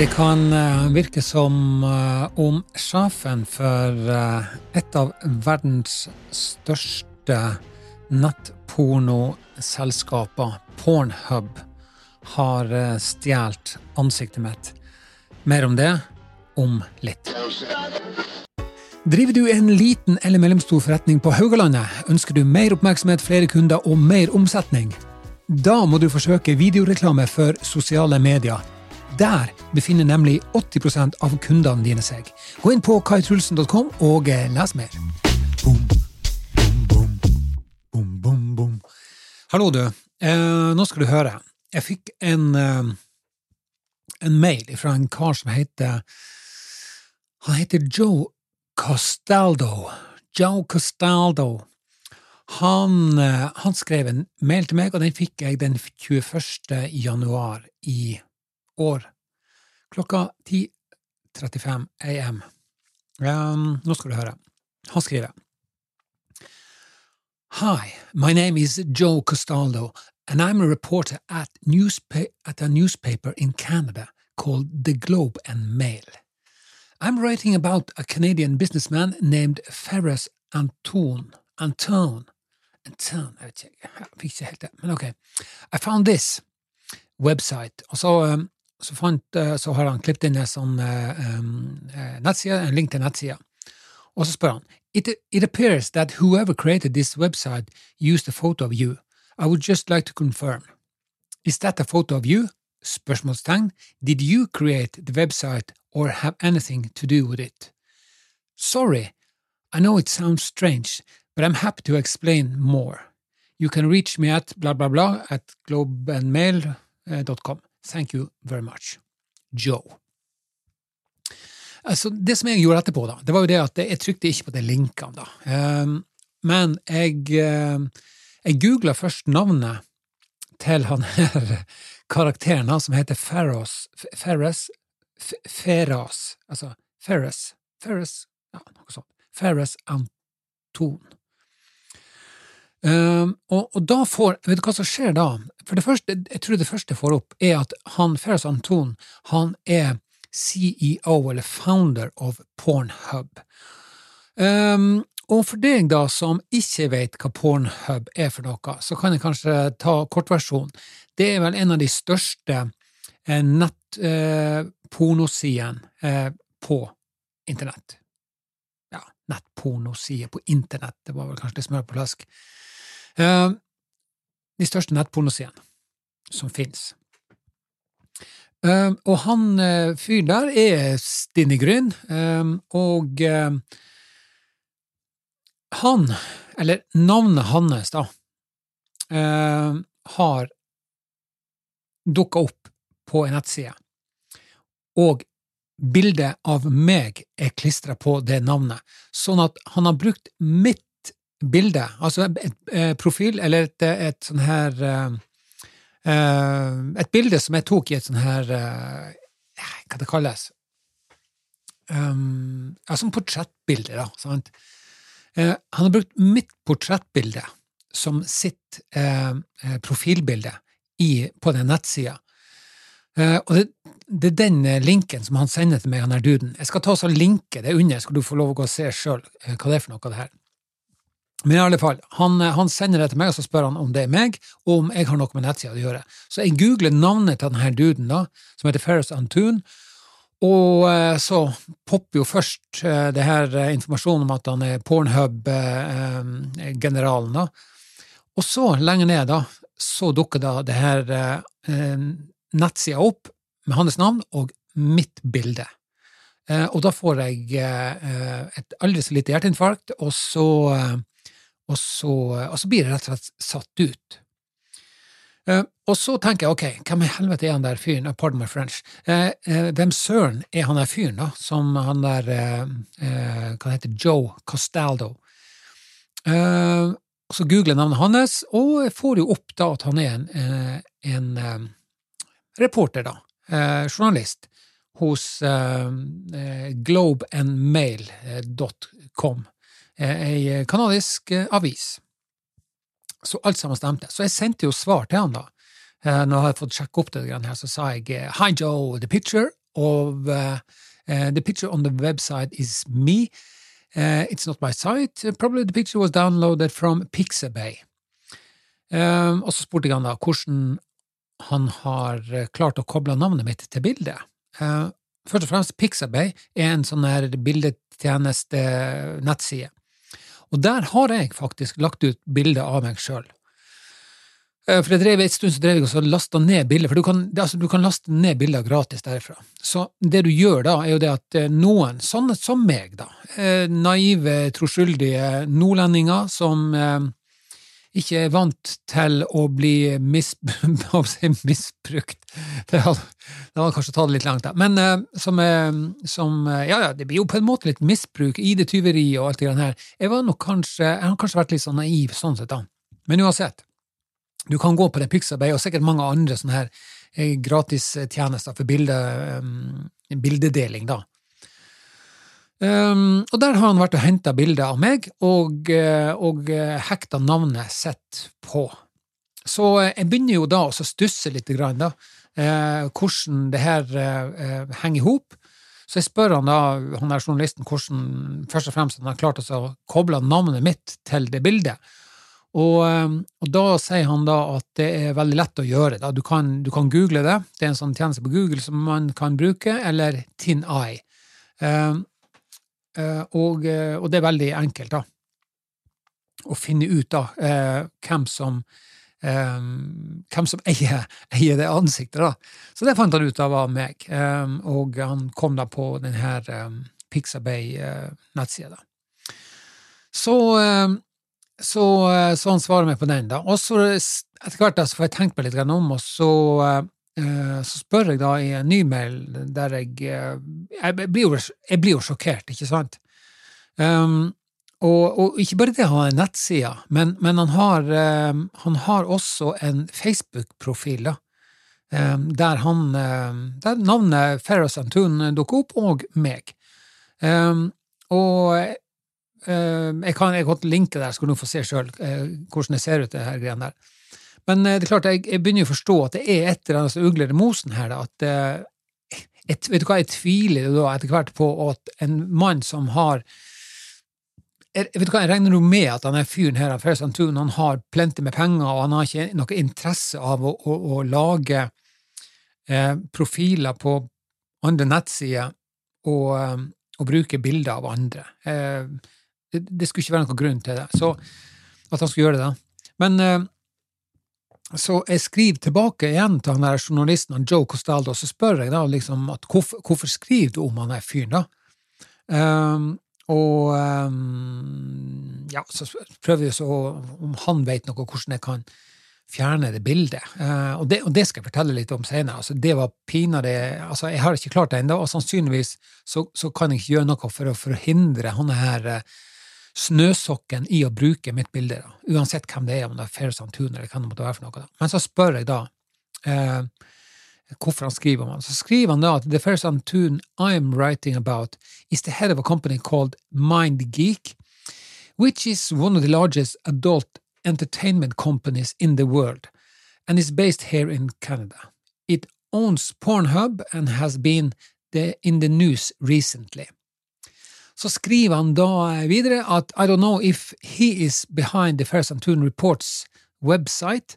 Det kan eh, virke som eh, om sjefen for eh, et av verdens største nettpornoselskaper, Pornhub, har stjålet ansiktet mitt. Mer om det om litt. Driver du en liten eller mellomstor forretning på Haugalandet? Ønsker du mer oppmerksomhet, flere kunder og mer omsetning? Da må du forsøke videoreklame for sosiale medier. Der befinner nemlig 80% av kundene dine seg. Gå inn på kaitrulsen.com og eh, les mer. Boom, boom, boom, boom, boom. Hallo, du. Eh, nå skal du høre. Jeg fikk en, eh, en mail fra en kar som heter Han heter Joe Costaldo. Joe Costaldo. Han, eh, han skrev en mail til meg, og den fikk jeg den 21. januar i år. Klokka 10.35 am. Um, nå skal du høre. Han skriver. Hi, my name is Joe Costaldo, and I'm a reporter at, at a newspaper in Canada called The Globe and Mail. I'm writing about a Canadian businessman named Ferris Anton. Anton. Anton, jeg vet ikke, fikk ikke helt det, men ok. I found this website, og så, um, så, fant, uh, så har han klippet inn en sånn nettside, en link til nettsida, og så spør han it, it appears that whoever created this website used a photo of you. I would just like to confirm. Is that a photo of you? Spørsmålstegn. Did you create the website or have anything to do with it? Sorry, I know it sounds strange, but I'm happy to explain more. You can reach me at blah blah blah at globeandmail.com. Eh, Thank you very much. Joe. Altså, det som jeg gjorde etterpå, da, det var jo det at jeg trykte ikke på de linkene, da. Um, men jeg, uh, jeg googla først navnet til han her karakteren, han som heter Ferros Ferres Ferras altså Ferres Ferres, ja, noe sånt. Ferres Anton. Um, og, og, da får Vet du hva som skjer da? For det første, jeg tror det første jeg får opp, er at han Ferris Anton han er CEO, eller founder, of Pornhub. Um, og for deg da som ikke vet hva Pornhub er for noe, så kan jeg kanskje ta kortversjonen. Det er vel en av de største eh, nettpornosidene eh, på internett. Ja, nettpornosider på internett, det var vel kanskje litt smør på flask. Uh, de største nettpornoscenene som finnes. Uh, og han uh, fyren der er Stine Gryn, og han, eller navnet hans, da, har dukka opp på en nettside, og bildet av meg er klistra på det navnet, sånn at han har brukt mitt bilde, altså et, et profil, eller et, et sånn her uh, Et bilde som jeg tok i et sånn her uh, Hva det kalles? Um, ja, som portrettbilde, da. Sant? Uh, han har brukt mitt portrettbilde som sitt profilbilde i, på den nettsida. og det, det, er den linken som han sender til meg, han her duden. Jeg skal ta og linke det under, skal du få lov å gå og se sjøl hva det er for noe, av det her. Men i alle fall, han, han, sender det til meg, og så spør han om det er meg, og om jeg har noe med nettsida å gjøre. Så jeg googler navnet til denne duden, da, som heter Ferris Antun, og eh, så popper jo først eh, det her eh, informasjonen om at han er Pornhub-generalen, da. Og så, lenger ned, da, så dukker da det her nettsida opp med hans navn og mitt bilde. Og da får jeg et aldri så lite hjerteinfarkt, og så og så, og så blir det rett og slett satt ut. Uh, og så tenker jeg ok, hvem i helvete er han der fyren, uh, pardon my French, uh, hvem søren er han der fyren, da, som han der, hva heter Joe Costaldo? og så googler navnet hans, og får jo opp da at han er en, en reporter, da, journalist, hos globeandmail.com ei eh, kanadisk eh, avis. Så alt sammen stemte. Så jeg sendte jo svar til han, da. Eh, når jeg hadde fått sjekke opp det, her, så sa jeg Hi Joe, the picture, of uh, the picture on the website is me. Uh, it's not my site. Probably the picture was downloaded from Pixabay. Um, og så spurte jeg han da hvordan han har klart å koble navnet mitt til bildet. Uh, først og fremst, Pixabay er en sånn her bildetjeneste-nettside. Og der har jeg faktisk lagt ut bilder av meg sjøl. Eh, for jeg drev En stund så drev jeg og lasta ned bilder, for du kan, altså, du kan, laste ned bilder gratis derifra. Så det du gjør da, er jo det at eh, noen, sånne som meg, da, eh, naive, troskyldige nordlendinger som ikke er vant til å bli mis, misbrukt Det hadde kanskje tatt det litt langt, da. Men eh, som, som, Ja, ja, det blir jo på en måte litt misbruk, ID-tyveri og alt det her. Jeg var nok kanskje Jeg har kanskje vært litt sånn naiv sånn sett, da. Men uansett. Du kan gå på det Pixabay og sikkert mange andre sånne her eh, gratistjenester for bilde, bildedeling, da. Um, og der har han vært og henta bilder av meg, og, eh, og hekta navnet sitt på. Så jeg begynner jo da å stusse litt, grann, da, eh, hvordan det her eh, henger i hop. Så jeg spør han da, han der journalisten hvordan først og fremst han har klart å koble navnet mitt til det bildet. Og, ehm, og, da sier han da at det er veldig lett å gjøre. Da. Du, kan, du kan google det. Det er en sånn tjeneste på Google som man kan bruke, eller Tin Eye. Uh, uh, og, uh, og, det er veldig enkelt, da. Å finne ut da eh, hvem som Um, hvem som eier, eier, det ansiktet, da. Så det fant han ut av var meg. og han kom da på denne um, Pixabay-nettsida. Så så, eh, så han svarer meg på den, da. Og så etter hvert da, så får jeg tenkt meg litt om, og så, uh, så spør jeg da i en ny mail der jeg uh, jeg, blir jo, jeg, blir jo, sjokkert, ikke sant? Um, og, og, ikke bare det, han har en nettside, men, men han, har, um, han, har, også en Facebook-profil. Um, der, han, der navnet Ferros Antun dukker opp, og meg. Um, og Eh, jeg kan, jeg kan linke der, så kan du få se sjøl eh, hvordan det ser ut, det her greiene der. Men eh, det er klart, jeg, jeg, begynner å forstå at det er et eller annet som ugler i mosen her. Da, at et, vet du hva, Jeg tviler da etter hvert på at en mann som har jeg, vet du hva, jeg regner jo med at denne fyren her, Ferris Antun, han har plenty med penger, og han har ikke noe interesse av å, å, å lage eh, profiler på andre nettsider og, og bruke bilder av andre. Eh, det, det, skulle ikke være noen grunn til det. Så at han skulle gjøre det, da. Men eh, så jeg skriver tilbake igjen til han her journalisten, han Joe Costaldo, og så spør jeg da liksom at hvorfor, hvorfor skriver du om han der fyren, da? Um, og um, ja, så prøver vi så om han vet noe hvordan jeg kan fjerne det bildet. Uh, og, det, og, det, skal jeg fortelle litt om senere. Altså, det var pinadø altså, Jeg har ikke klart det ennå, og sannsynligvis så, så, kan jeg ikke gjøre noe for å forhindre han her uh, snøsokken i å bruke mitt bilde, da. uansett hvem det er, om det er Fair Santun eller hva det måtte være for noe. Da. Men så spør jeg da eh, hvorfor han skriver om han. Så skriver han da at the Fair Santun I'm writing about is the head of a company called MindGeek, which is one of the largest adult entertainment companies in the world, and is based here in Canada. It owns Pornhub and has been the, in the news recently. Så skriver han da videre at I don't know if he is behind the Ferris Antun Reports website,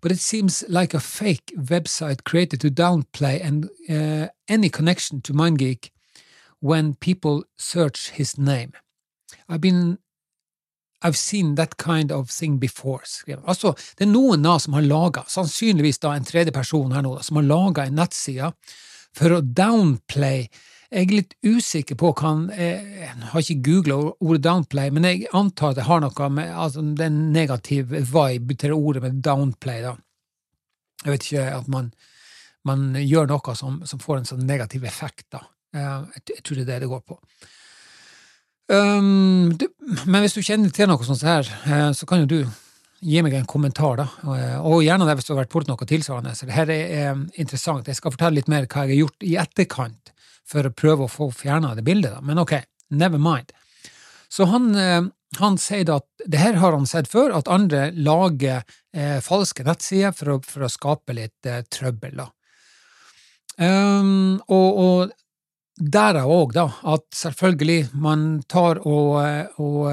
but it seems like a fake website created to downplay and uh, any connection to MindGeek when people search his name. I've been I've seen that kind of thing before. Altså, det er noen da som har laga, sannsynligvis da en tredje person her nå, da, som har laga en nettside for å downplay jeg er litt usikker på hva han Jeg har ikke googla ordet downplay, men jeg antar at det har noe med altså, den negative vibe til ordet med downplay. da. Jeg vet ikke at man, man gjør noe som, som, får en sånn negativ effekt. da. Jeg, jeg, tror det er det det går på. Um, du, men hvis du kjenner til noe sånt her, eh, så kan jo du gi meg en kommentar, da. Og gjerne det hvis du har vært borti noe tilsvarende. Så det her er interessant. Jeg skal fortelle litt mer hva jeg har gjort i etterkant for å prøve å få fjerna det bildet, da. Men ok, never mind. Så han, eh, han sier da at det her har han sett før, at andre lager eh, falske nettsider for å, for å, skape litt eh, trøbbel, da. Um, og, og derav òg, da, at selvfølgelig man tar og, og,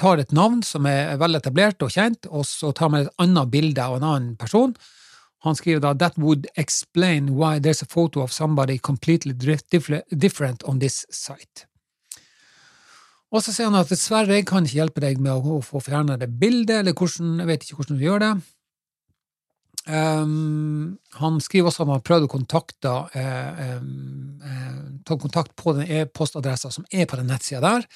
tar et navn som er vel etablert og kjent, og så tar man et annet bilde av en annen person. Han skriver da «That would explain why there's a photo of somebody completely different on this site». Og så sier han at dessverre, jeg kan ikke hjelpe deg med å få fjerna det bildet, eller hvordan, jeg vet ikke hvordan du gjør det. Um, han skriver også at han har prøvd å kontakte eh, eh, ta kontakt på den e-postadressa som er på den nettsida der,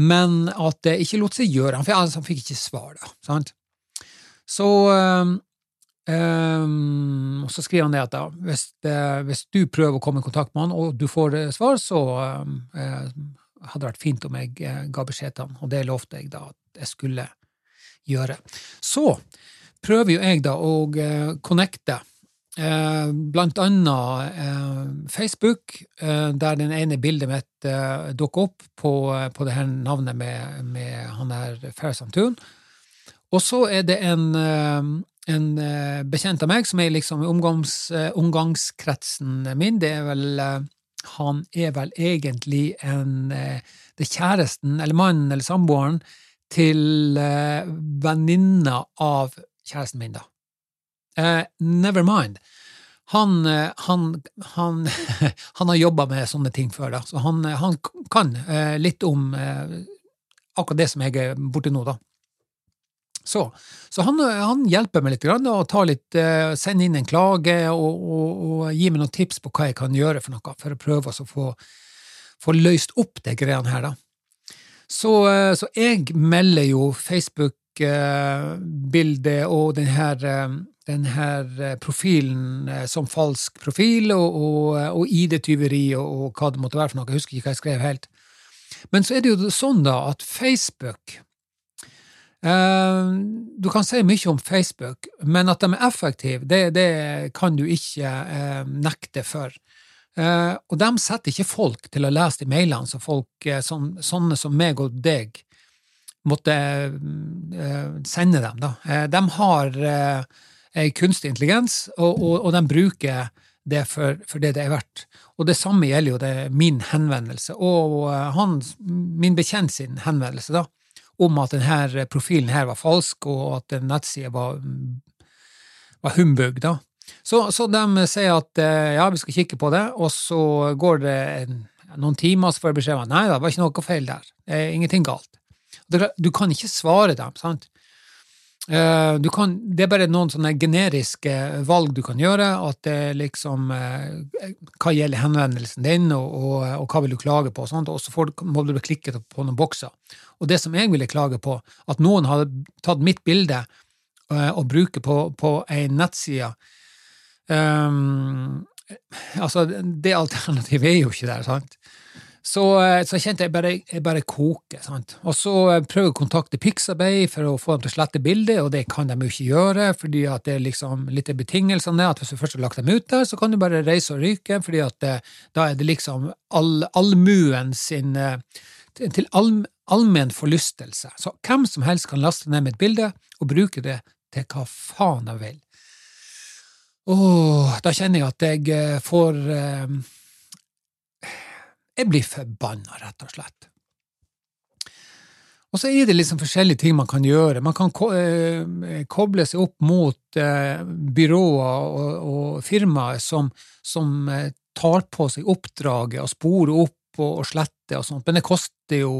men at det ikke lot seg gjøre. Han fikk, altså, han fikk ikke svar, da. Sant? Så um, um, så skriver han det at da, hvis, det, hvis, du prøver å komme i kontakt med han, og du får svar, så uh, hadde det vært fint om jeg eh, ga beskjed til han, og det lovte jeg da at jeg skulle gjøre. Så prøver jo jeg da å eh, connecte eh, blant annet Facebook, der den ene bildet mitt dukker opp på, på det her navnet med, med han der Fairsamtun. Og så er det en, en bekjent av meg som er liksom omgangs, omgangskretsen min. Det er vel han er vel egentlig en eh, Det er kjæresten, eller mannen, eller samboeren til eh, venninna av kjæresten min, da. Uh, never mind. Han, eh, han, han, han har jobba med sånne ting før, da, så han, kan eh, litt om eh, akkurat det som jeg er borti nå, da. Så, så han, han, hjelper meg litt og litt, uh, sender inn en klage og, og, og, gir meg noen tips på hva jeg kan gjøre for noe, for å prøve å få, få, løst opp det greiene her. da. Så, uh, så jeg melder jo Facebook-bildet og denne, denne profilen som falsk profil, og, og, og ID-tyveri og, hva det måtte være for noe. Jeg husker ikke hva jeg skrev helt. Men så er det jo sånn da at Facebook Eh, du kan si mye om Facebook, men at de er effektive, det, det kan du ikke eh, nekte for. Eh, og de setter ikke folk til å lese de mailene som folk, sånn, sånne som meg og deg, måtte sende dem. Da. De har kunstig intelligens, og, og, og de bruker det for, for, det det er verdt. Og det samme gjelder jo det, min henvendelse, og han, min bekjent sin henvendelse. da om at denne profilen her var falsk, og at nettsida var, var humbug. da. Så, så, de sier at eh, ja, vi skal kikke på det, og så går det en, noen timer, så får jeg beskjed om at nei, det var ikke noe feil der. Er ingenting galt. Du kan ikke svare dem, sant? Eh, kan, det er bare noen sånne generiske valg du kan gjøre. At det liksom eh, Hva gjelder henvendelsen din, og, og, og hva vil du klage på? Og, og så må du klikke på noen bokser. Og det som jeg ville klage på, at noen hadde tatt mitt bilde og bruker på, på ei nettside um, Altså, det alternativet er jo ikke der, sant? Så, eh, så kjente jeg bare, jeg bare koker. sant? Og så eh, prøver jeg å kontakte Pixabay for å få dem til å slette bildet, og det kan de jo ikke gjøre, fordi at det er liksom litt av betingelsene at hvis du først har lagt dem ut der, så kan du bare reise og ryke, fordi at det, da er det liksom all, allmuen sin til all, allmenn forlystelse. Så hvem som helst kan laste ned et bilde og bruke det til hva faen de vil. Åh, da kjenner jeg at jeg eh, får eh, Jeg blir forbanna, rett og slett. Og så er det liksom forskjellige ting man kan gjøre. Man kan eh, koble seg opp mot eh, byråer og, firmaer som, som eh, tar på seg oppdraget og sporer opp og, og slette og sånt, men det koster jo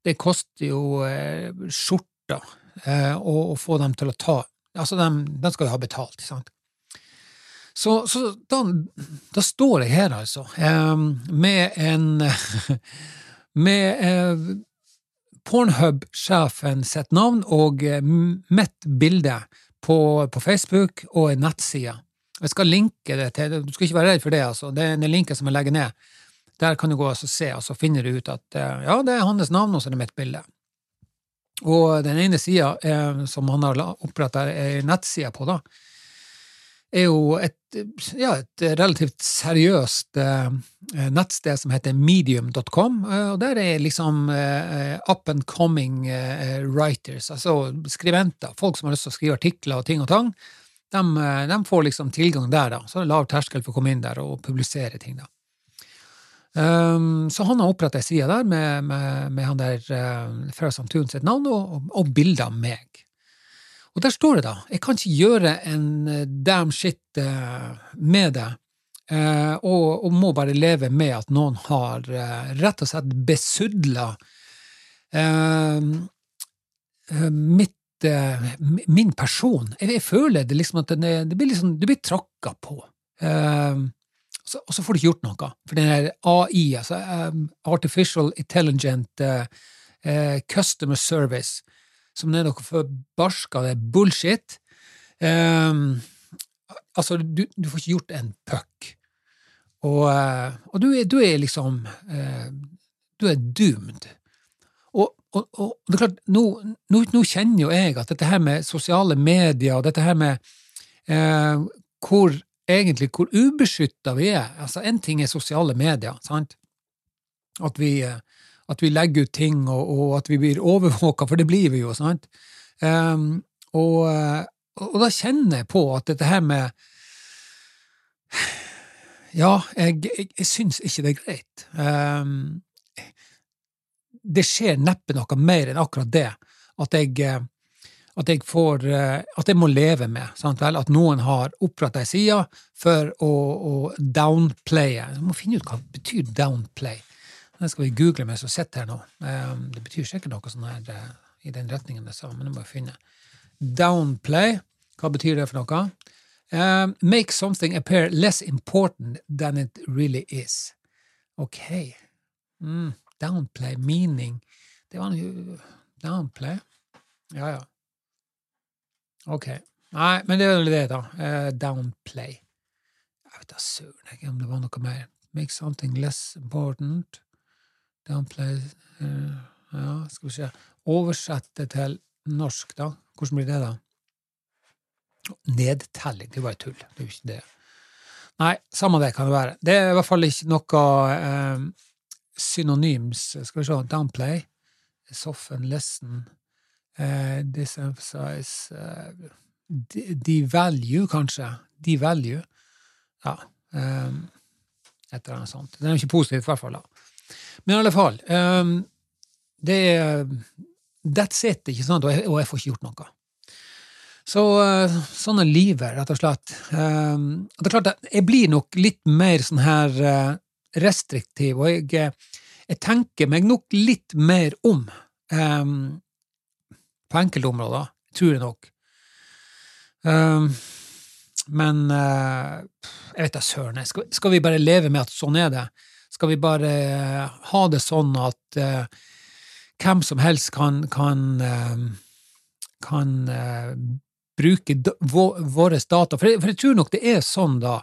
det koster jo skjorta å, få dem til å ta Altså, de, skal jo ha betalt, sant? Så, så da, da, står jeg her, altså, med en Med eh, Pornhub-sjefen sitt navn og eh, mitt bilde på, på, Facebook og en nettside. Jeg skal linke det til Du skal ikke være redd for det, altså. Det er den linken som jeg legger ned. Der kan du gå og se, og så finner du ut at eh, ja, det er hans navn, og så er det mitt bilde. Og den ene sida som han har oppretta ei nettside på, da, er jo et, ja, et relativt seriøst eh, nettsted som heter medium.com, eh, og der er liksom eh, up and coming writers, altså skribenter, folk som har lyst til å skrive artikler og ting og tang. de, de, får liksom tilgang der, da. Så det er lav terskel for å komme inn der og publisere ting, da. Um, så han har oppretta ei side der med, med, med, han der uh, Samtun sitt navn og, og, og bilder av meg. Og der står det, da, jeg kan ikke gjøre en uh, damn shit uh, med det, uh, og, og, må bare leve med at noen har rett og slett besudla min person. Jeg, føler det liksom at er, det blir liksom, du blir tråkka på. Uh, så, og så får du ikke gjort noe. For den der AI, altså Artificial Intelligent Customer Service, som er noe forbarska det bullshit um, Altså, du, du, får ikke gjort en puck. Og, uh, og du, er, du, er, liksom Du er doomed. Og, og, og, det er klart, nå, nå, nå, kjenner jo jeg at dette her med sosiale medier, og dette her med hvor egentlig hvor ubeskytta vi er. Altså, En ting er sosiale medier, sant? At vi, at vi legger ut ting, og, og at vi blir overvåka, for det blir vi jo, sant? Um, og, og, da kjenner jeg på at dette her med Ja, jeg, jeg, jeg syns ikke det er greit. Um, det skjer neppe noe mer enn akkurat det, at jeg at jeg, får, eh, at jeg må leve med sant vel? at noen har oppretta ei side for å, å downplaye. Jeg må finne ut hva det betyr downplay. Det skal vi google mens vi sitter her nå. Eh, det betyr sikkert noe sånn her eh, i den retningen jeg sa, men det må jeg finne. Downplay, hva betyr det for noe? Um, make something appear less important than it really is. Ok. Mm, downplay, meaning Det var jo Downplay? Ja, ja. Ok. Nei, men det er vel det, da. Uh, downplay. Jeg vet da søren ikke om det var noe mer. Make something less important. Downplay uh, Ja, skal vi se. Oversette til norsk, da. Hvordan blir det, da? Nedtelling. Det er bare tull. Det er jo ikke det. Nei, samme det kan det være. Det er i hvert fall ikke noe uh, synonyms. Skal vi se. Downplay. Soften, listen, uh, disemphasize uh, Devalue, kanskje. Devalue. Ja. Um, et eller annet sånt. Det er jo ikke positivt, i hvert fall. da. Men i alle fall um, det er That's it, ikke sant? Og jeg, og jeg får ikke gjort noe. Så uh, sånn er livet, rett og slett. Um, det er klart at Jeg blir nok litt mer sånn her uh, restriktiv, og jeg, jeg, tenker meg nok litt mer om. Um, på enkelte områder, tror jeg nok. Um, men uh, jeg vet da søren. Skal, skal, vi bare leve med at sånn er det? Skal vi bare uh, ha det sånn at uh, hvem som helst kan, kan, kan bruke våre data? For jeg, for jeg, tror nok det er sånn, da,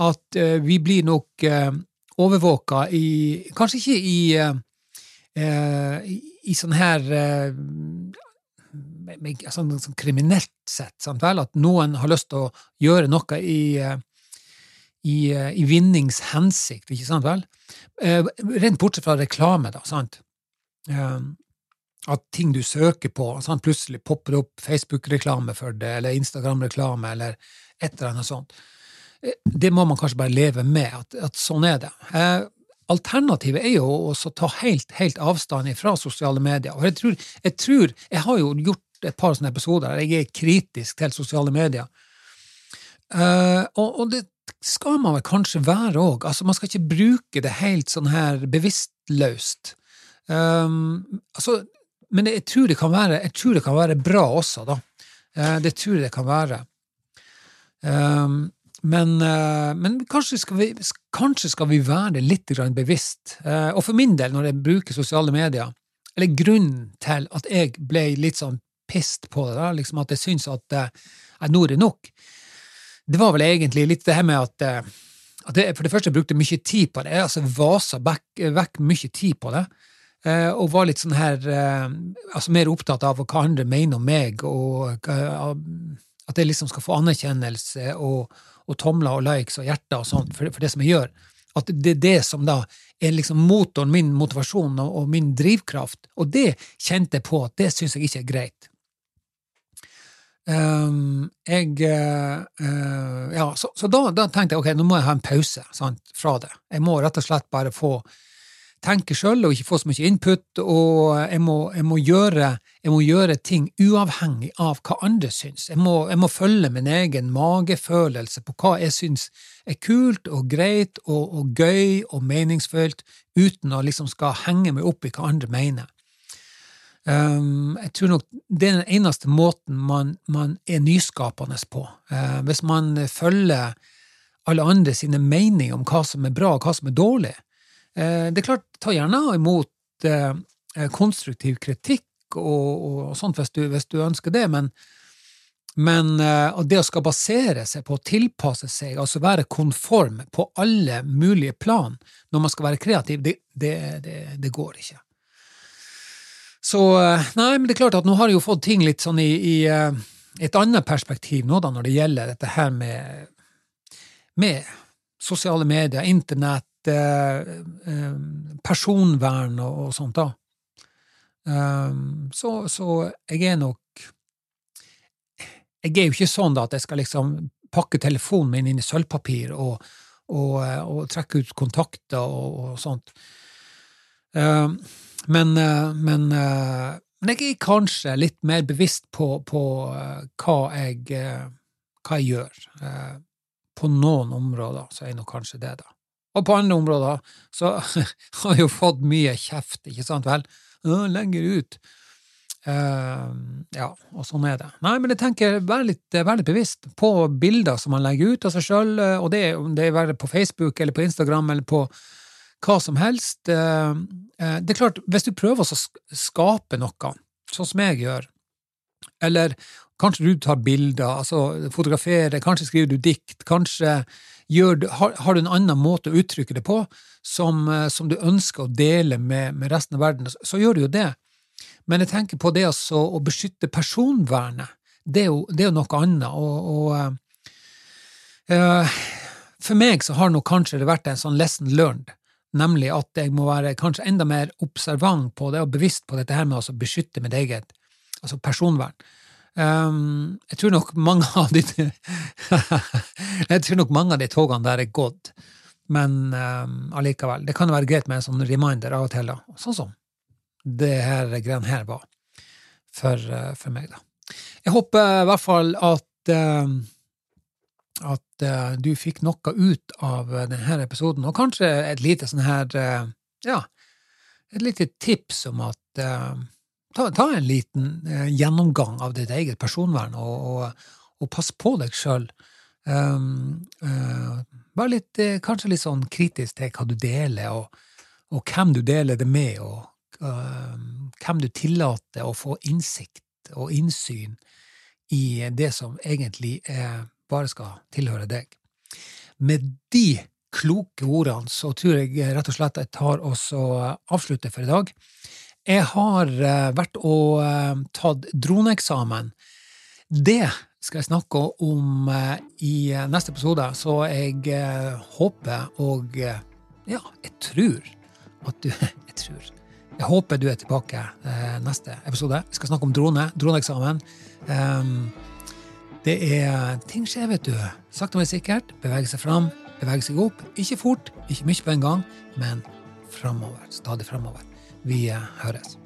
at vi blir nok overvåka i Kanskje ikke i i, i sånn her sånn, sånn kriminelt sett, sant vel? at noen har lyst til å gjøre noe i, eh, i, eh, i vinningshensikt, ikke sant vel? Eh, rent bortsett fra reklame, da, sant? At ting du søker på, sant? plutselig popper opp Facebook-reklame for det, eller Instagram-reklame, eller et eller annet sånt. Det må man kanskje bare leve med, at, at sånn er det. Alternativet er jo å ta helt, helt avstand fra sosiale medier. Og jeg tror, jeg tror, jeg har jo gjort et par sånne episoder der jeg er kritisk til sosiale medier. Uh, og, og, det skal man vel kanskje være òg. Altså, man skal ikke bruke det helt sånn her bevisstløst. Um, altså, men jeg tror, det kan være, jeg tror det kan være bra også, da. Uh, det tror jeg det kan være. Um, men, uh, men kanskje, skal vi, kanskje, skal vi, være litt bevisst. og for min del, når jeg bruker sosiale medier, eller grunnen til at jeg ble litt sånn pissed på det, da, liksom at jeg syns eh, at nå er det nok. Det var vel egentlig litt det her med at, eh, at jeg for det første brukte mye tid på det. Jeg altså vasa vekk, mye tid på det. Eh, og var litt sånn her altså mer opptatt av hva andre mener om meg, og at jeg liksom skal få anerkjennelse og, og tomler og likes og hjerter og sånt for, for det som jeg gjør. At det er det som da er liksom motoren, min motivasjon og, og min drivkraft. Og det kjente jeg på at det syns jeg ikke er greit. Um, jeg uh, Ja, så, så da, da, tenkte jeg ok, nå må jeg ha en pause sant, fra det. Jeg må rett og slett bare få tenke sjøl og ikke få så mye input, og jeg må, jeg må, gjøre, jeg må gjøre, ting uavhengig av hva andre syns. Jeg må, jeg må, følge min egen magefølelse på hva jeg syns er kult og greit og, og gøy og meningsfullt, uten å liksom skal henge meg opp i hva andre mener. Um, jeg tror nok det er den eneste måten man, man er nyskapende på. Uh, hvis man følger alle andre sine meninger om hva som er bra og hva som er dårlig. Uh, det er klart, ta gjerne imot uh, konstruktiv kritikk og, og sånt hvis du, hvis du, ønsker det, men, men det å skal basere seg på å tilpasse seg, altså være konform på alle mulige plan når man skal være kreativ, det, det, det, det går ikke. Så eh, Nei, men det er klart at nå har jeg jo fått ting litt sånn i, i uh, et annet perspektiv nå, da, når det gjelder dette her med, med sosiale medier, internett, uh, uh, personvern og, og, sånt, da. Så, så, jeg er nok Jeg er jo ikke sånn da at jeg skal liksom pakke telefonen min inn i sølvpapir og, og, og trekke ut kontakter og, og sånt. Men, eh, men, eh, men, jeg er kanskje litt mer bevisst på, på eh, hva, jeg, hva jeg gjør. På noen områder så er jeg nok kanskje det, da. Og på andre områder så har jeg jo fått mye kjeft, ikke sant vel? Lenger ut. Ja, og sånn er det. Nei, men jeg tenker, vær litt, vær litt bevisst på bilder som man legger ut av seg sjøl, og det, det er på Facebook eller på Instagram eller på hva som helst. Eh, eh, det er klart, hvis du prøver å skape noe, sånn som jeg gjør, eller kanskje du tar bilder, altså fotograferer, kanskje skriver du dikt, kanskje du, har, har, du en annen måte å uttrykke det på som, eh, som du ønsker å dele med, med, resten av verden, så gjør du jo det. Men jeg tenker på det altså, å beskytte personvernet. Det er jo, det er jo noe annet. og, og uh, for meg så har nok kanskje det vært en sånn lesson learned nemlig at jeg må være kanskje enda mer observant på det og bevisst på dette her med å beskytte mitt eget altså personvern. Um, jeg tror nok mange av de Jeg tror nok mange av de togene der er gått, men um, allikevel. Det kan være greit med en sånn reminder av og til, da. sånn som det her greiene her var for, uh, for, meg, da. Jeg håper i hvert fall at um, at uh, du fikk noe ut av uh, denne episoden, og kanskje et lite sånn her uh, Ja, et lite tips om at ta, ta, en liten gjennomgang av ditt eget personvern, og, og, og pass på deg sjøl. Um, Vær litt, kanskje litt sånn kritisk til hva du deler, og, og hvem du deler det med, og hvem du tillater å få innsikt og innsyn i det som egentlig er bare skal tilhøre deg. Med de kloke ordene så tror jeg rett og slett jeg tar oss og avslutter for i dag. Jeg har eh, vært og eh, tatt droneeksamen. Det skal jeg snakke om eh, i neste episode, så jeg håper og ja, jeg tror at du Jeg tror. Jeg håper du er tilbake neste episode. Vi skal snakke om drone, droneeksamen. Um, det er ting skjer, vet du. Sakte, men sikkert. Bevege seg fram, bevege seg opp. Ikke fort, ikke mye på en gang, men framover. Stadig framover. Vi høres.